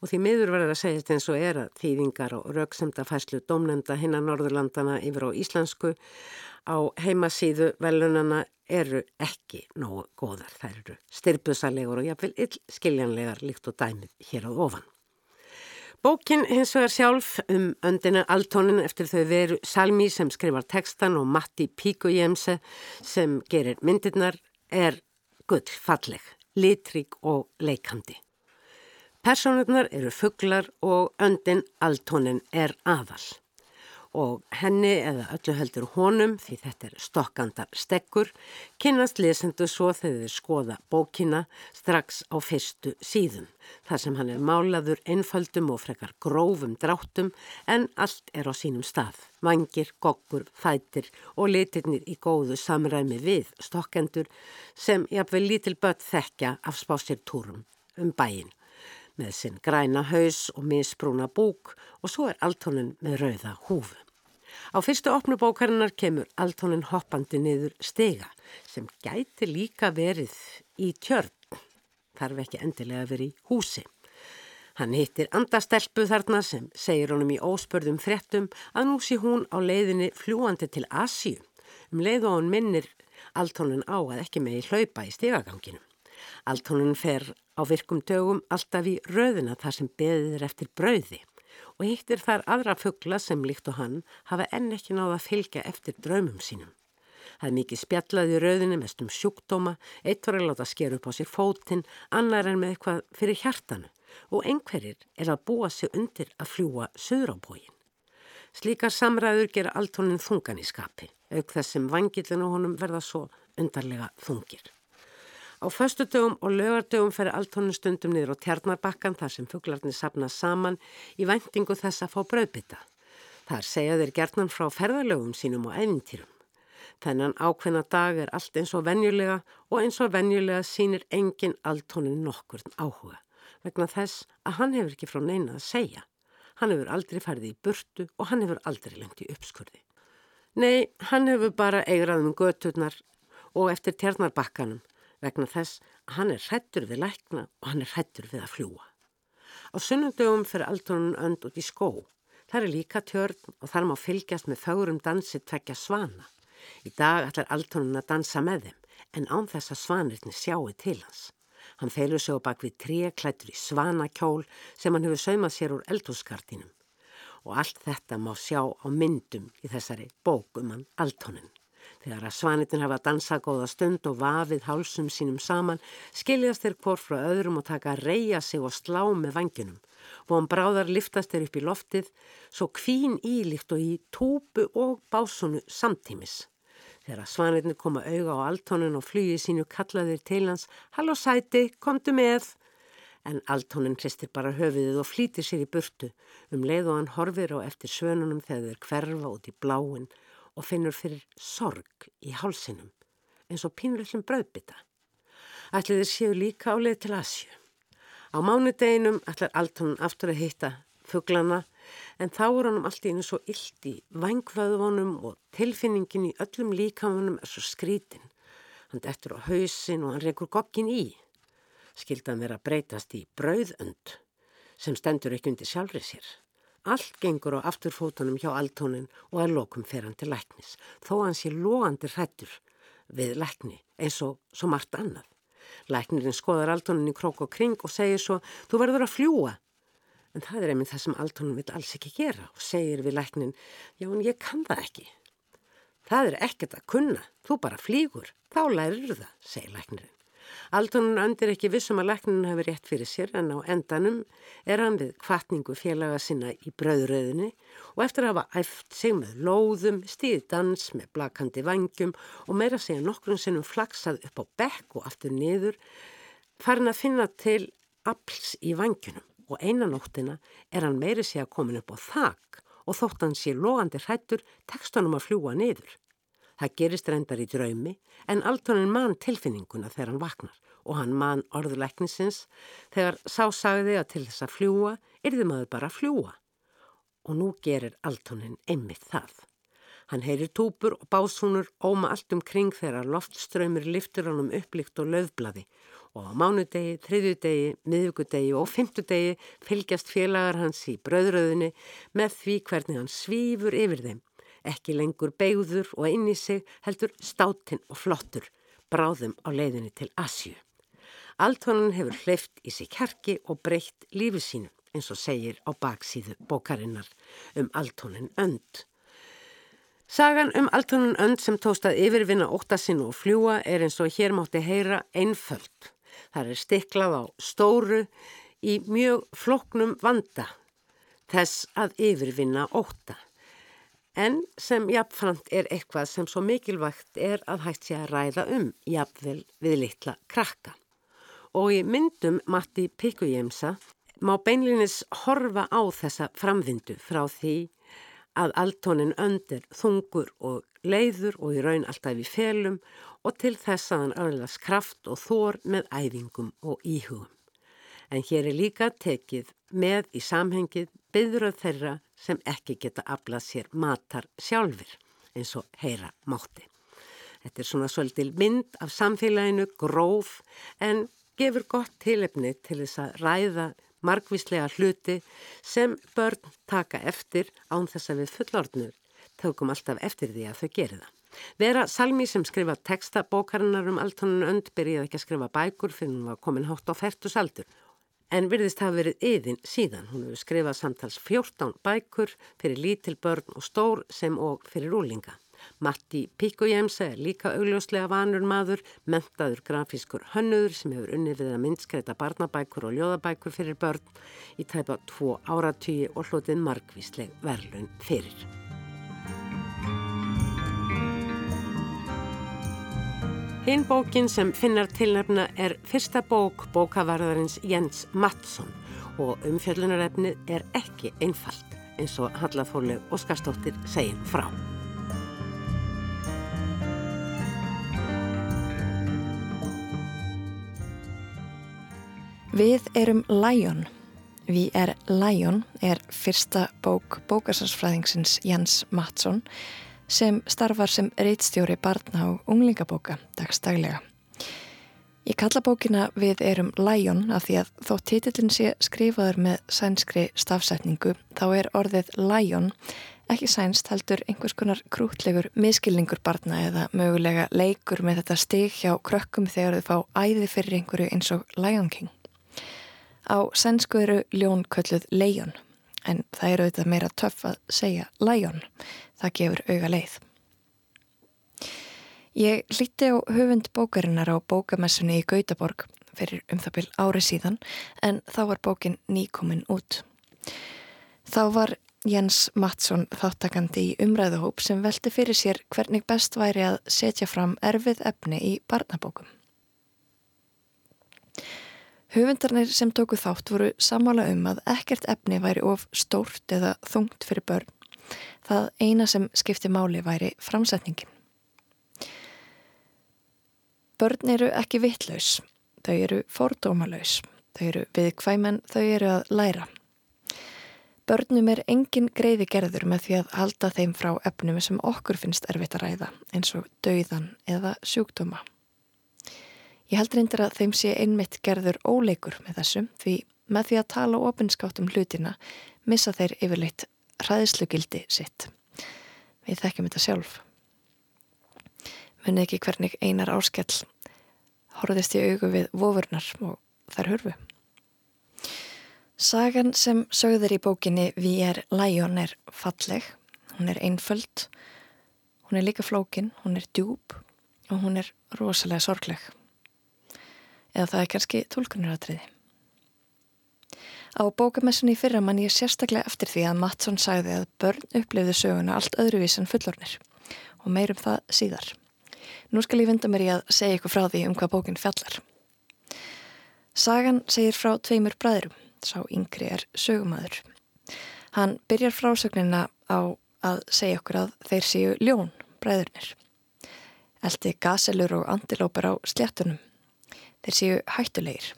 Speaker 1: og því miður verður að segja eins og er að þýðingar og rauksemda fæslu domnenda hinna Norðurlandana yfir á íslensku á heimasíðu velunana eru ekki nógu góðar. Það eru styrpusalegur og jáfnvel ill skiljanlegar líkt og dæmið hér á ofan. Bókin hins vegar sjálf um öndina altónin eftir þau veru Salmi sem skrifar tekstan og Matti Píkujemse sem gerir myndirnar er gull falleg, litrík og leikandi. Personurnar eru fugglar og öndin altónin er aðal og henni eða öllu heldur honum því þetta er stokkandar stekkur kynast lesendu svo þegar þið skoða bókina strax á fyrstu síðum þar sem hann er málaður einfaldum og frekar grófum dráttum en allt er á sínum stað vangir, goggur, fætir og litirnir í góðu samræmi við stokkendur sem jafnveg lítil börn þekkja af spásirtúrum um bæin með sinn græna haus og misbrúna búk og svo er altónin með rauða húfu. Á fyrstu opnubókarinnar kemur altónin hoppandi niður stega sem gæti líka verið í tjörn, þarf ekki endilega verið í húsi. Hann hittir andastelpu þarna sem segir honum í óspörðum frettum að nú sé hún á leiðinni fljúandi til Asíu. Um leið og hann minnir altónin á að ekki megi hlaupa í stegaganginum. Altónin fer á virkum dögum alltaf í röðina þar sem beðir eftir brauði og hittir þar aðra fuggla sem líkt og hann hafa enn ekki náða að fylgja eftir draumum sínum. Það er mikið spjallaði rauðinni mest um sjúkdóma, eitt var að láta sker upp á sér fótinn, annar er með eitthvað fyrir hjartanu og einhverjir er að búa sig undir að fljúa söður á bógin. Slíkar samræður gera alltónin þungan í skapi, auk þess sem vangillinu honum verða svo undarlega þungir. Á föstu dögum og lögardögum fer alltónu stundum niður á tjarnarbakkan þar sem fugglarnir sapna saman í vendingu þess að fá bröðbytta. Þar segja þeir gertnan frá ferðalögum sínum og æfintýrum. Þennan ákveðna dag er allt eins og venjulega og eins og venjulega sínir engin alltónin nokkurn áhuga vegna þess að hann hefur ekki frá neina að segja. Hann hefur aldrei færði í burtu og hann hefur aldrei lengt í uppskurði. Nei, hann hefur bara eigrað um göturnar og eftir tjarnarbakkanum vegna þess að hann er hrættur við lækna og hann er hrættur við að fljúa. Á sunnundögum fyrir aldrunum önd út í skó. Það er líka tjörn og þar má fylgjast með fögurum dansi tvekja svana. Í dag ætlar aldrunum að dansa með þeim en án þess að svanirni sjáu til hans. Hann feilur sig á bak við tríaklættur í svanakjól sem hann hefur saumað sér úr eldhúskartinum. Og allt þetta má sjá á myndum í þessari bókum hann aldrunum. Þegar að svanitin hafa dansað góða stund og vafið hálsum sínum saman skiljast þeir hvort frá öðrum og taka að reyja sig og slá með vanginum. Von bráðar liftast þeir upp í loftið svo kvín ílíkt og í túpu og básunu samtímis. Þegar að svanitin koma auga á altónin og flýið sínu kallaðir til hans Halló sæti, komdu með! En altónin hristir bara höfiðið og flýtir sér í burtu um leið og hann horfir á eftir svönunum þegar þeir hverfa út í bláin og finnur fyrir sorg í hálsinum eins og pínlillum bröðbytta. Ætli þeir séu líka á leið til Asju. Á mánudeginum ætlar Alton aftur að hitta fugglana en þá er hann allt í einu svo illt í vangvöðvonum og tilfinningin í öllum líkamunum er svo skrítin. Hann dettur á hausin og hann reykur gogkin í. Skildan vera breytast í brauðönd sem stendur ekki undir sjálfrið sér. Allt gengur á afturfótunum hjá altónin og að lokum fer hann til læknis, þó hann sé loðandi hrættur við lækni eins og svo margt annað. Læknirinn skoðar altónin í krók og kring og segir svo, þú verður að fljúa. En það er einmitt það sem altónin vil alls ekki gera og segir við læknin, já en ég kann það ekki. Það er ekkert að kunna, þú bara flýgur, þá lærir það, segir læknirinn. Aldunum öndir ekki vissum að lækninu hefur rétt fyrir sér en á endanum er hann við kvartningu félaga sinna í bröðröðinni og eftir að hafa æft sig með lóðum, stíð dans með blakandi vangjum og meira segja nokkrun sinnum flaksað upp á bekk og aftur niður farin að finna til afls í vangjunum og einanóttina er hann meiri segja komin upp á þak og þótt hann sé logandi hrættur tekst hann um að fljúa niður. Það gerist reyndar í draumi en Altonin man tilfinninguna þegar hann vaknar og hann man orðuleiknisins þegar sá sagði að til þess að fljúa yrði maður bara að fljúa. Og nú gerir Altonin einmitt það. Hann heyrir túpur og básúnur óma allt um kring þegar loftströymur liftur hann um upplíkt og löfbladi og á mánudegi, þriðjudegi, miðugudegi og fymtudegi fylgjast félagar hans í bröðröðinni með því hvernig hann svífur yfir þeim. Ekki lengur beigður og inn í sig heldur státinn og flottur, bráðum á leiðinni til Asju. Altonan hefur hleyft í sig kjarki og breytt lífi sínu eins og segir á baksíðu bókarinnar um Altonin önd. Sagan um Altonin önd sem tóstað yfirvinna óttasinn og fljúa er eins og hér mátti heyra einföld. Það er stiklað á stóru í mjög floknum vanda þess að yfirvinna ótta. En sem jafnframt er eitthvað sem svo mikilvægt er að hægt sé að ræða um jafnvel við litla krakka. Og í myndum Matti Pikkujemsa má beinlinis horfa á þessa framvindu frá því að altónin öndir þungur og leiður og í raun alltaf í felum og til þess að hann öðlas kraft og þór með æfingum og íhugum. En hér er líka tekið með í samhengið byðröð þeirra sem ekki geta aflað sér matar sjálfur eins og heyra mátti. Þetta er svona svolítil mynd af samfélaginu, gróf en gefur gott tilefni til þess að ræða margvíslega hluti sem börn taka eftir án þess að við fullordnur tökum alltaf eftir því að þau gerir það. Vera Salmi sem skrifa texta bókarinnar um alltónun önd byrjaði ekki að skrifa bækur fyrir hún var komin hátt á færtus aldur en virðist hafa verið yðin síðan. Hún hefur skrifað samtals 14 bækur fyrir lítil börn og stór sem og fyrir úlinga. Matti Pikkujemsa er líka augljóslega vanur maður, mentaður grafískur hönnuður sem hefur unnið við að myndskreita barnabækur og ljóðabækur fyrir börn í tæpa tvo áratýji og hlotið margvísleg verlun fyrir. Hinn bókin sem finnar tilnefna er fyrsta bók bókavarðarins Jens Mattsson og umfjöllunarefnið er ekki einfalt eins og Hallathóleg Óskarstóttir segjum frá.
Speaker 4: Við erum Lion. Við er Lion er fyrsta bók bókasarsfræðingsins Jens Mattsson sem starfar sem reitstjóri barna og unglingabóka dagstaglega. Ég kalla bókina Við erum Lion af því að þó títillin sé skrifaður með sænskri stafsætningu þá er orðið Lion ekki sænst heldur einhvers konar krútlegur miskilningur barna eða mögulega leikur með þetta stig hjá krökkum þegar þau fá æði fyrir einhverju eins og Lion King. Á sænsku eru ljón kölluð leion en það eru auðvitað meira töff að segja læjón. Það gefur auga leið. Ég hlíti á höfund bókarinnar á bókamessunni í Gautaborg fyrir um það byrj ári síðan en þá var bókin nýkomin út. Þá var Jens Mattsson þáttakandi í umræðuhóp sem velti fyrir sér hvernig best væri að setja fram erfið efni í barnabókum. Höfundarnir sem tóku þátt voru samála um að ekkert efni væri of stórt eða þungt fyrir börn. Það eina sem skipti máli væri framsetningin. Börn eru ekki vittlaus, þau eru fordómalauðs, þau eru viðkvæmen, þau eru að læra. Börnum er engin greiði gerður með því að halda þeim frá efnum sem okkur finnst erfitt að ræða eins og dauðan eða sjúkdóma. Ég held reyndir að þeim sé einmitt gerður óleikur með þessum því með því að tala ofinskátt um hlutina missa þeir yfirleitt hraðislugildi sitt. Við þekkjum þetta sjálf. Munið ekki hvernig einar áskell horfðist í augu við vofurnar og þær hörfu. Sagan sem sögður í bókinni Við er læjón er falleg, hún er einföld, hún er líka flókin, hún er djúb og hún er rosalega sorgleg eða það er kannski tólkunaratriði. Á bókamessunni í fyrra mann ég sérstaklega eftir því að Mattsson sagði að börn upplifðu söguna allt öðruvís en fullornir og meirum það síðar. Nú skal ég vinda mér í að segja ykkur frá því um hvað bókinn fjallar. Sagan segir frá tveimur bræðurum, sá yngri er sögumadur. Hann byrjar frásögnina á að segja okkur að þeir séu ljón, bræðurnir. Eldi gaselur og andilópar á sléttunum þeir séu hættulegir.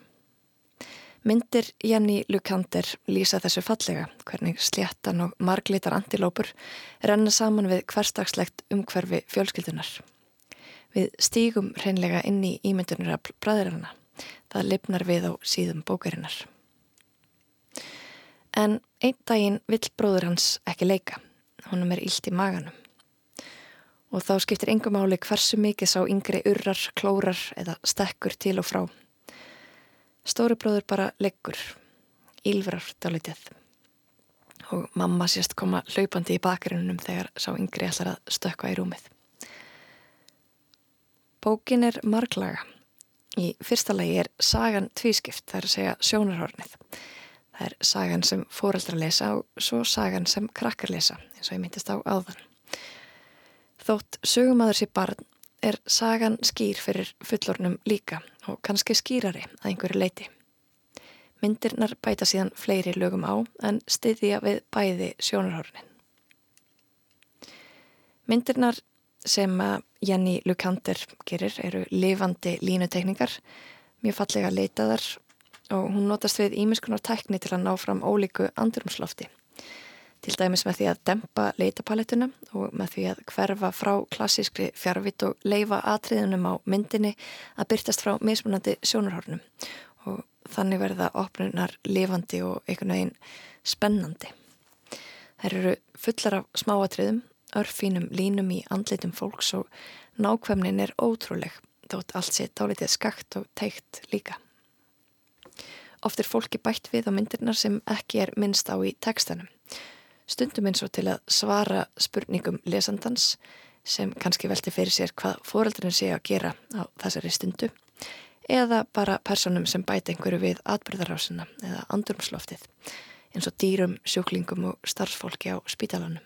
Speaker 4: Myndir Jenny Lukander lýsa þessu fallega, hvernig sléttan og marglitar antilópur renna saman við hverstagslegt umhverfi fjölskyldunar. Við stígum hreinlega inn í ímyndunir af bræðirana. Það lifnar við á síðum bókarinnar. En einn daginn vill bróður hans ekki leika. Honum er ílt í maganum. Og þá skiptir engum áli hversu mikið sá yngri urrar, klórar eða stekkur til og frá. Stóri bróður bara leggur, ílfrar dálitið og mamma sést koma hlaupandi í bakgrunnum þegar sá yngri ætlar að stökka í rúmið. Bókin er marglaga. Í fyrsta lagi er sagan tvískipt, það er að segja sjónarhornið. Það er sagan sem fóreldra lesa og svo sagan sem krakkar lesa, eins og ég myndist á áðan. Þótt sögumadur sér barn er sagan skýr fyrir fullornum líka og kannski skýrari að einhverju leiti. Myndirnar bæta síðan fleiri lögum á en styðja við bæði sjónarhornin. Myndirnar sem Jenny Lukander gerir eru lifandi línutekningar, mjög fallega leitaðar og hún notast við ímiskunar tækni til að ná fram ólíku andrumslofti til dæmis með því að dempa leitapalettuna og með því að hverfa frá klassískri fjárvitt og leifa atriðunum á myndinni að byrtast frá mismunandi sjónarhornum og þannig verða opnunar lifandi og einhvern veginn spennandi. Þær eru fullar af smáatriðum, örfínum línum í andlitum fólks og nákvæmnin er ótrúleg þótt allt sé dálitið skakt og teikt líka. Oft er fólki bætt við á myndirnar sem ekki er minnst á í tekstanum stundum eins og til að svara spurningum lesandans sem kannski velti fyrir sér hvað fóreldurinn sé að gera á þessari stundu eða bara personum sem bæti einhverju við atbyrðarásina eða andurumsloftið eins og dýrum, sjúklingum og starfsfólki á spítalanum.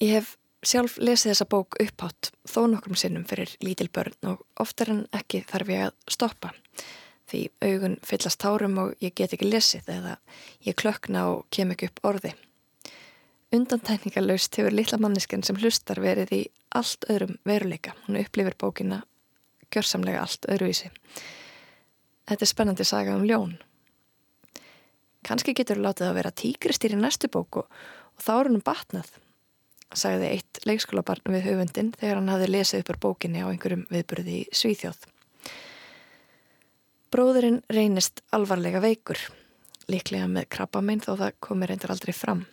Speaker 4: Ég hef sjálf lesið þessa bók upphátt þó nokkrum sinnum fyrir lítil börn og oftar en ekki þarf ég að stoppa því augun fyllast tárum og ég get ekki lesið eða ég klökna og kem ekki upp orði. Undantækningarlaust hefur litla mannisken sem hlustar verið í allt öðrum veruleika. Hún upplifir bókina gjörsamlega allt öðruvísi. Þetta er spennandi saga um ljón. Kanski getur þú látið að vera tíkristýr í næstu bóku og, þá er húnum batnað, sagði eitt leikskólabarn við höfundin þegar hann hafði lesið uppur bókinni á einhverjum viðburði í Svíþjóð. Bróðurinn reynist alvarlega veikur, líklega með krabbamein þó það komir reyndar aldrei fram.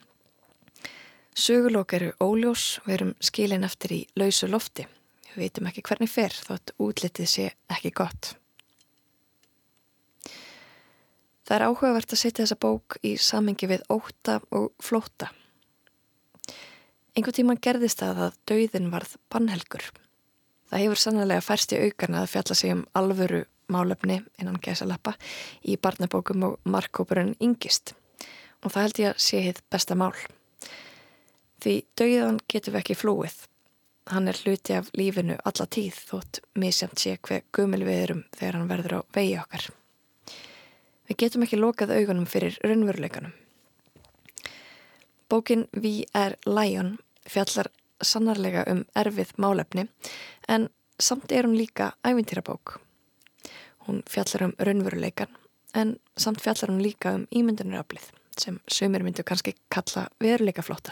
Speaker 4: Sögulokk eru óljós og erum skilin eftir í lausu lofti. Við veitum ekki hvernig fer þótt útlitið sé ekki gott. Það er áhugavert að setja þessa bók í samengi við óta og flóta. Engu tíma gerðist það að dauðin varð bannhelgur. Það hefur sannlega færst í aukana að fjalla sig um alvöru málefni innan gæsalappa í barnabókum og markkópurinn yngist og það held ég að sé hitt besta mál. Því dauðan getur við ekki flúið. Hann er hluti af lífinu alla tíð þótt misjamt sé hver gumil við erum þegar hann verður á vegi okkar. Við getum ekki lokað augunum fyrir raunveruleikanum. Bókin Vi er Lion fjallar sannarlega um erfið málefni en samt er hún líka ævintýrabók. Hún fjallar um raunveruleikan en samt fjallar hún líka um ímyndunaraflið sem sömur myndu kannski kalla veruleikaflóta.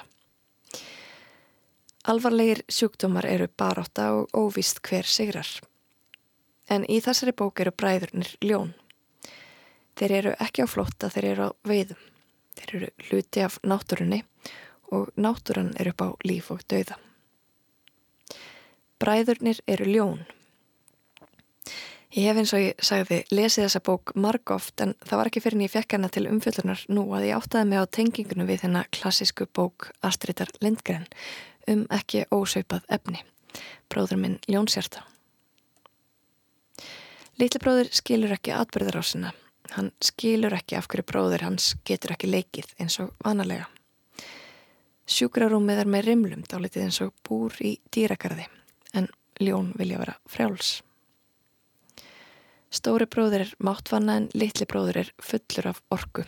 Speaker 4: Alvarlegir sjúkdómar eru baróta og óvist hver sigrar. En í þessari bók eru bræðurnir ljón. Þeir eru ekki á flóta, þeir eru á veiðum. Þeir eru hluti af náttúrunni og náttúran eru upp á líf og dauða. Bræðurnir eru ljón Ég hef eins og ég sagði lesið þessa bók marg oft en það var ekki fyrir en ég fekk hana til umfjöldunar nú að ég áttaði mig á tengingunum við þennan klassísku bók Astridar Lindgren um ekki ósveipað efni. Bróður minn Jónsjarta. Lítli bróður skilur ekki atbyrðar á sinna. Hann skilur ekki af hverju bróður hans getur ekki leikið eins og vanalega. Sjúkrarúmið er með rimlum dálitið eins og búr í dýrakarði en ljón vilja vera frjáls. Stóri bróður er máttvanna en litli bróður er fullur af orgu.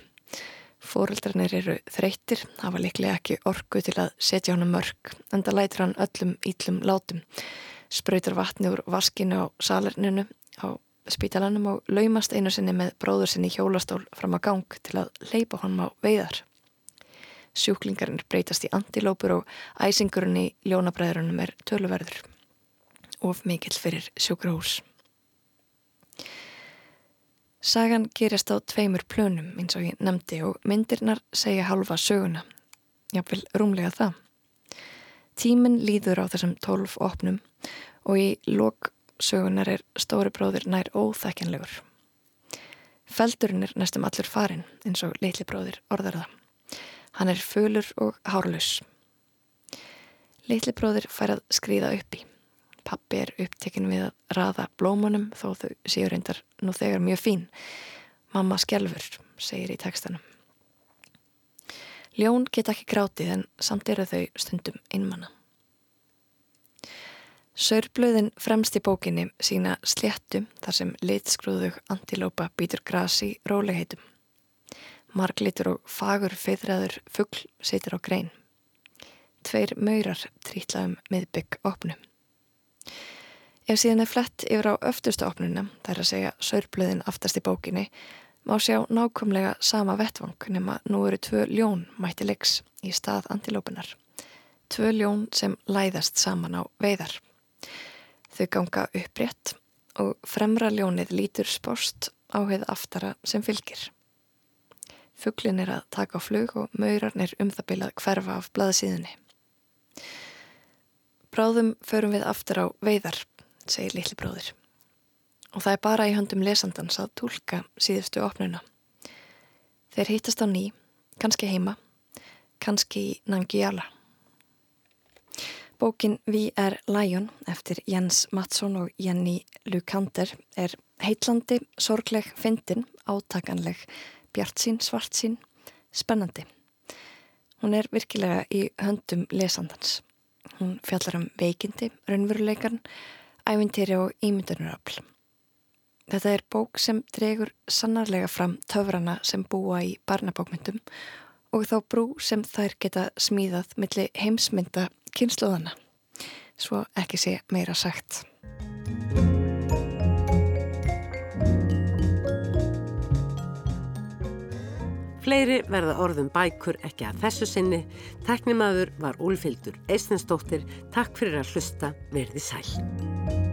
Speaker 4: Fóreldrarnir eru þreytir, hafa liklega ekki orgu til að setja hann mörg, en það lætir hann öllum íllum látum. Spröytar vatni úr vaskinu á salerninu, á spítalanum og laumast einu sinni með bróður sinni hjólastól fram á gang til að leipa honum á veiðar. Sjúklingarinn breytast í antilópur og æsingurinn í ljónabræðurunum er töluverður. Of mikill fyrir sjúkrahús. Sagan gerist á tveimur plönum eins og ég nefndi og myndirnar segja halva söguna. Jáfnvel rúmlega það. Tíminn líður á þessum tólf opnum og í lok sögunar er stóri bróðir nær óþækjanlegur. Feldurinn er næstum allur farin eins og litli bróðir orðar það. Hann er fölur og hárlaus. Litli bróðir fær að skrýða upp í. Pappi er upptekinn við að raða blómunum þó þau séu reyndar nú þegar mjög fín. Mamma skjálfur, segir í tekstanum. Ljón geta ekki grátið en samt eru þau stundum einmanna. Sörblöðin fremst í bókinni sína sléttu þar sem litskruðug antilópa býtur gras í róliheitum. Marglitur og fagur feithræður fuggl situr á grein. Tveir maurar trítla um miðbygg opnum. Ef síðan er flett yfir á öftustu opnuna, það er að segja sörblöðin aftast í bókinni, má sjá nákvæmlega sama vettvang nema nú eru tvö ljón mætti leiks í stað antilópunar. Tvö ljón sem læðast saman á veiðar. Þau ganga upprétt og fremra ljónið lítur spórst á heið aftara sem fylgir. Fugglin er að taka á flug og maurarn er um það bilað hverfa af blaðsíðunni. Bráðum förum við aftur á veiðar, segir litli bróðir. Og það er bara í höndum lesandans að tólka síðustu opnuna. Þeir hýtast á ný, kannski heima, kannski í Nangiala. Bókin Vi er Lion eftir Jens Mattsson og Jenny Lukander er heitlandi, sorgleg, fyndin, átakanleg, bjart sín, svart sín, spennandi. Hún er virkilega í höndum lesandans. Hún fjallar um veikindi, raunveruleikarn, ævintýri og ímyndunaröfl. Þetta er bók sem dregur sannarlega fram töfrana sem búa í barnabókmyndum og þá brú sem þær geta smíðað millir heimsmynda kynsluðana. Svo ekki sé meira sagt.
Speaker 1: Fleiri verða orðum bækur ekki að þessu sinni. Teknimaður var Úlfildur Eistensdóttir. Takk fyrir að hlusta. Verði sæl.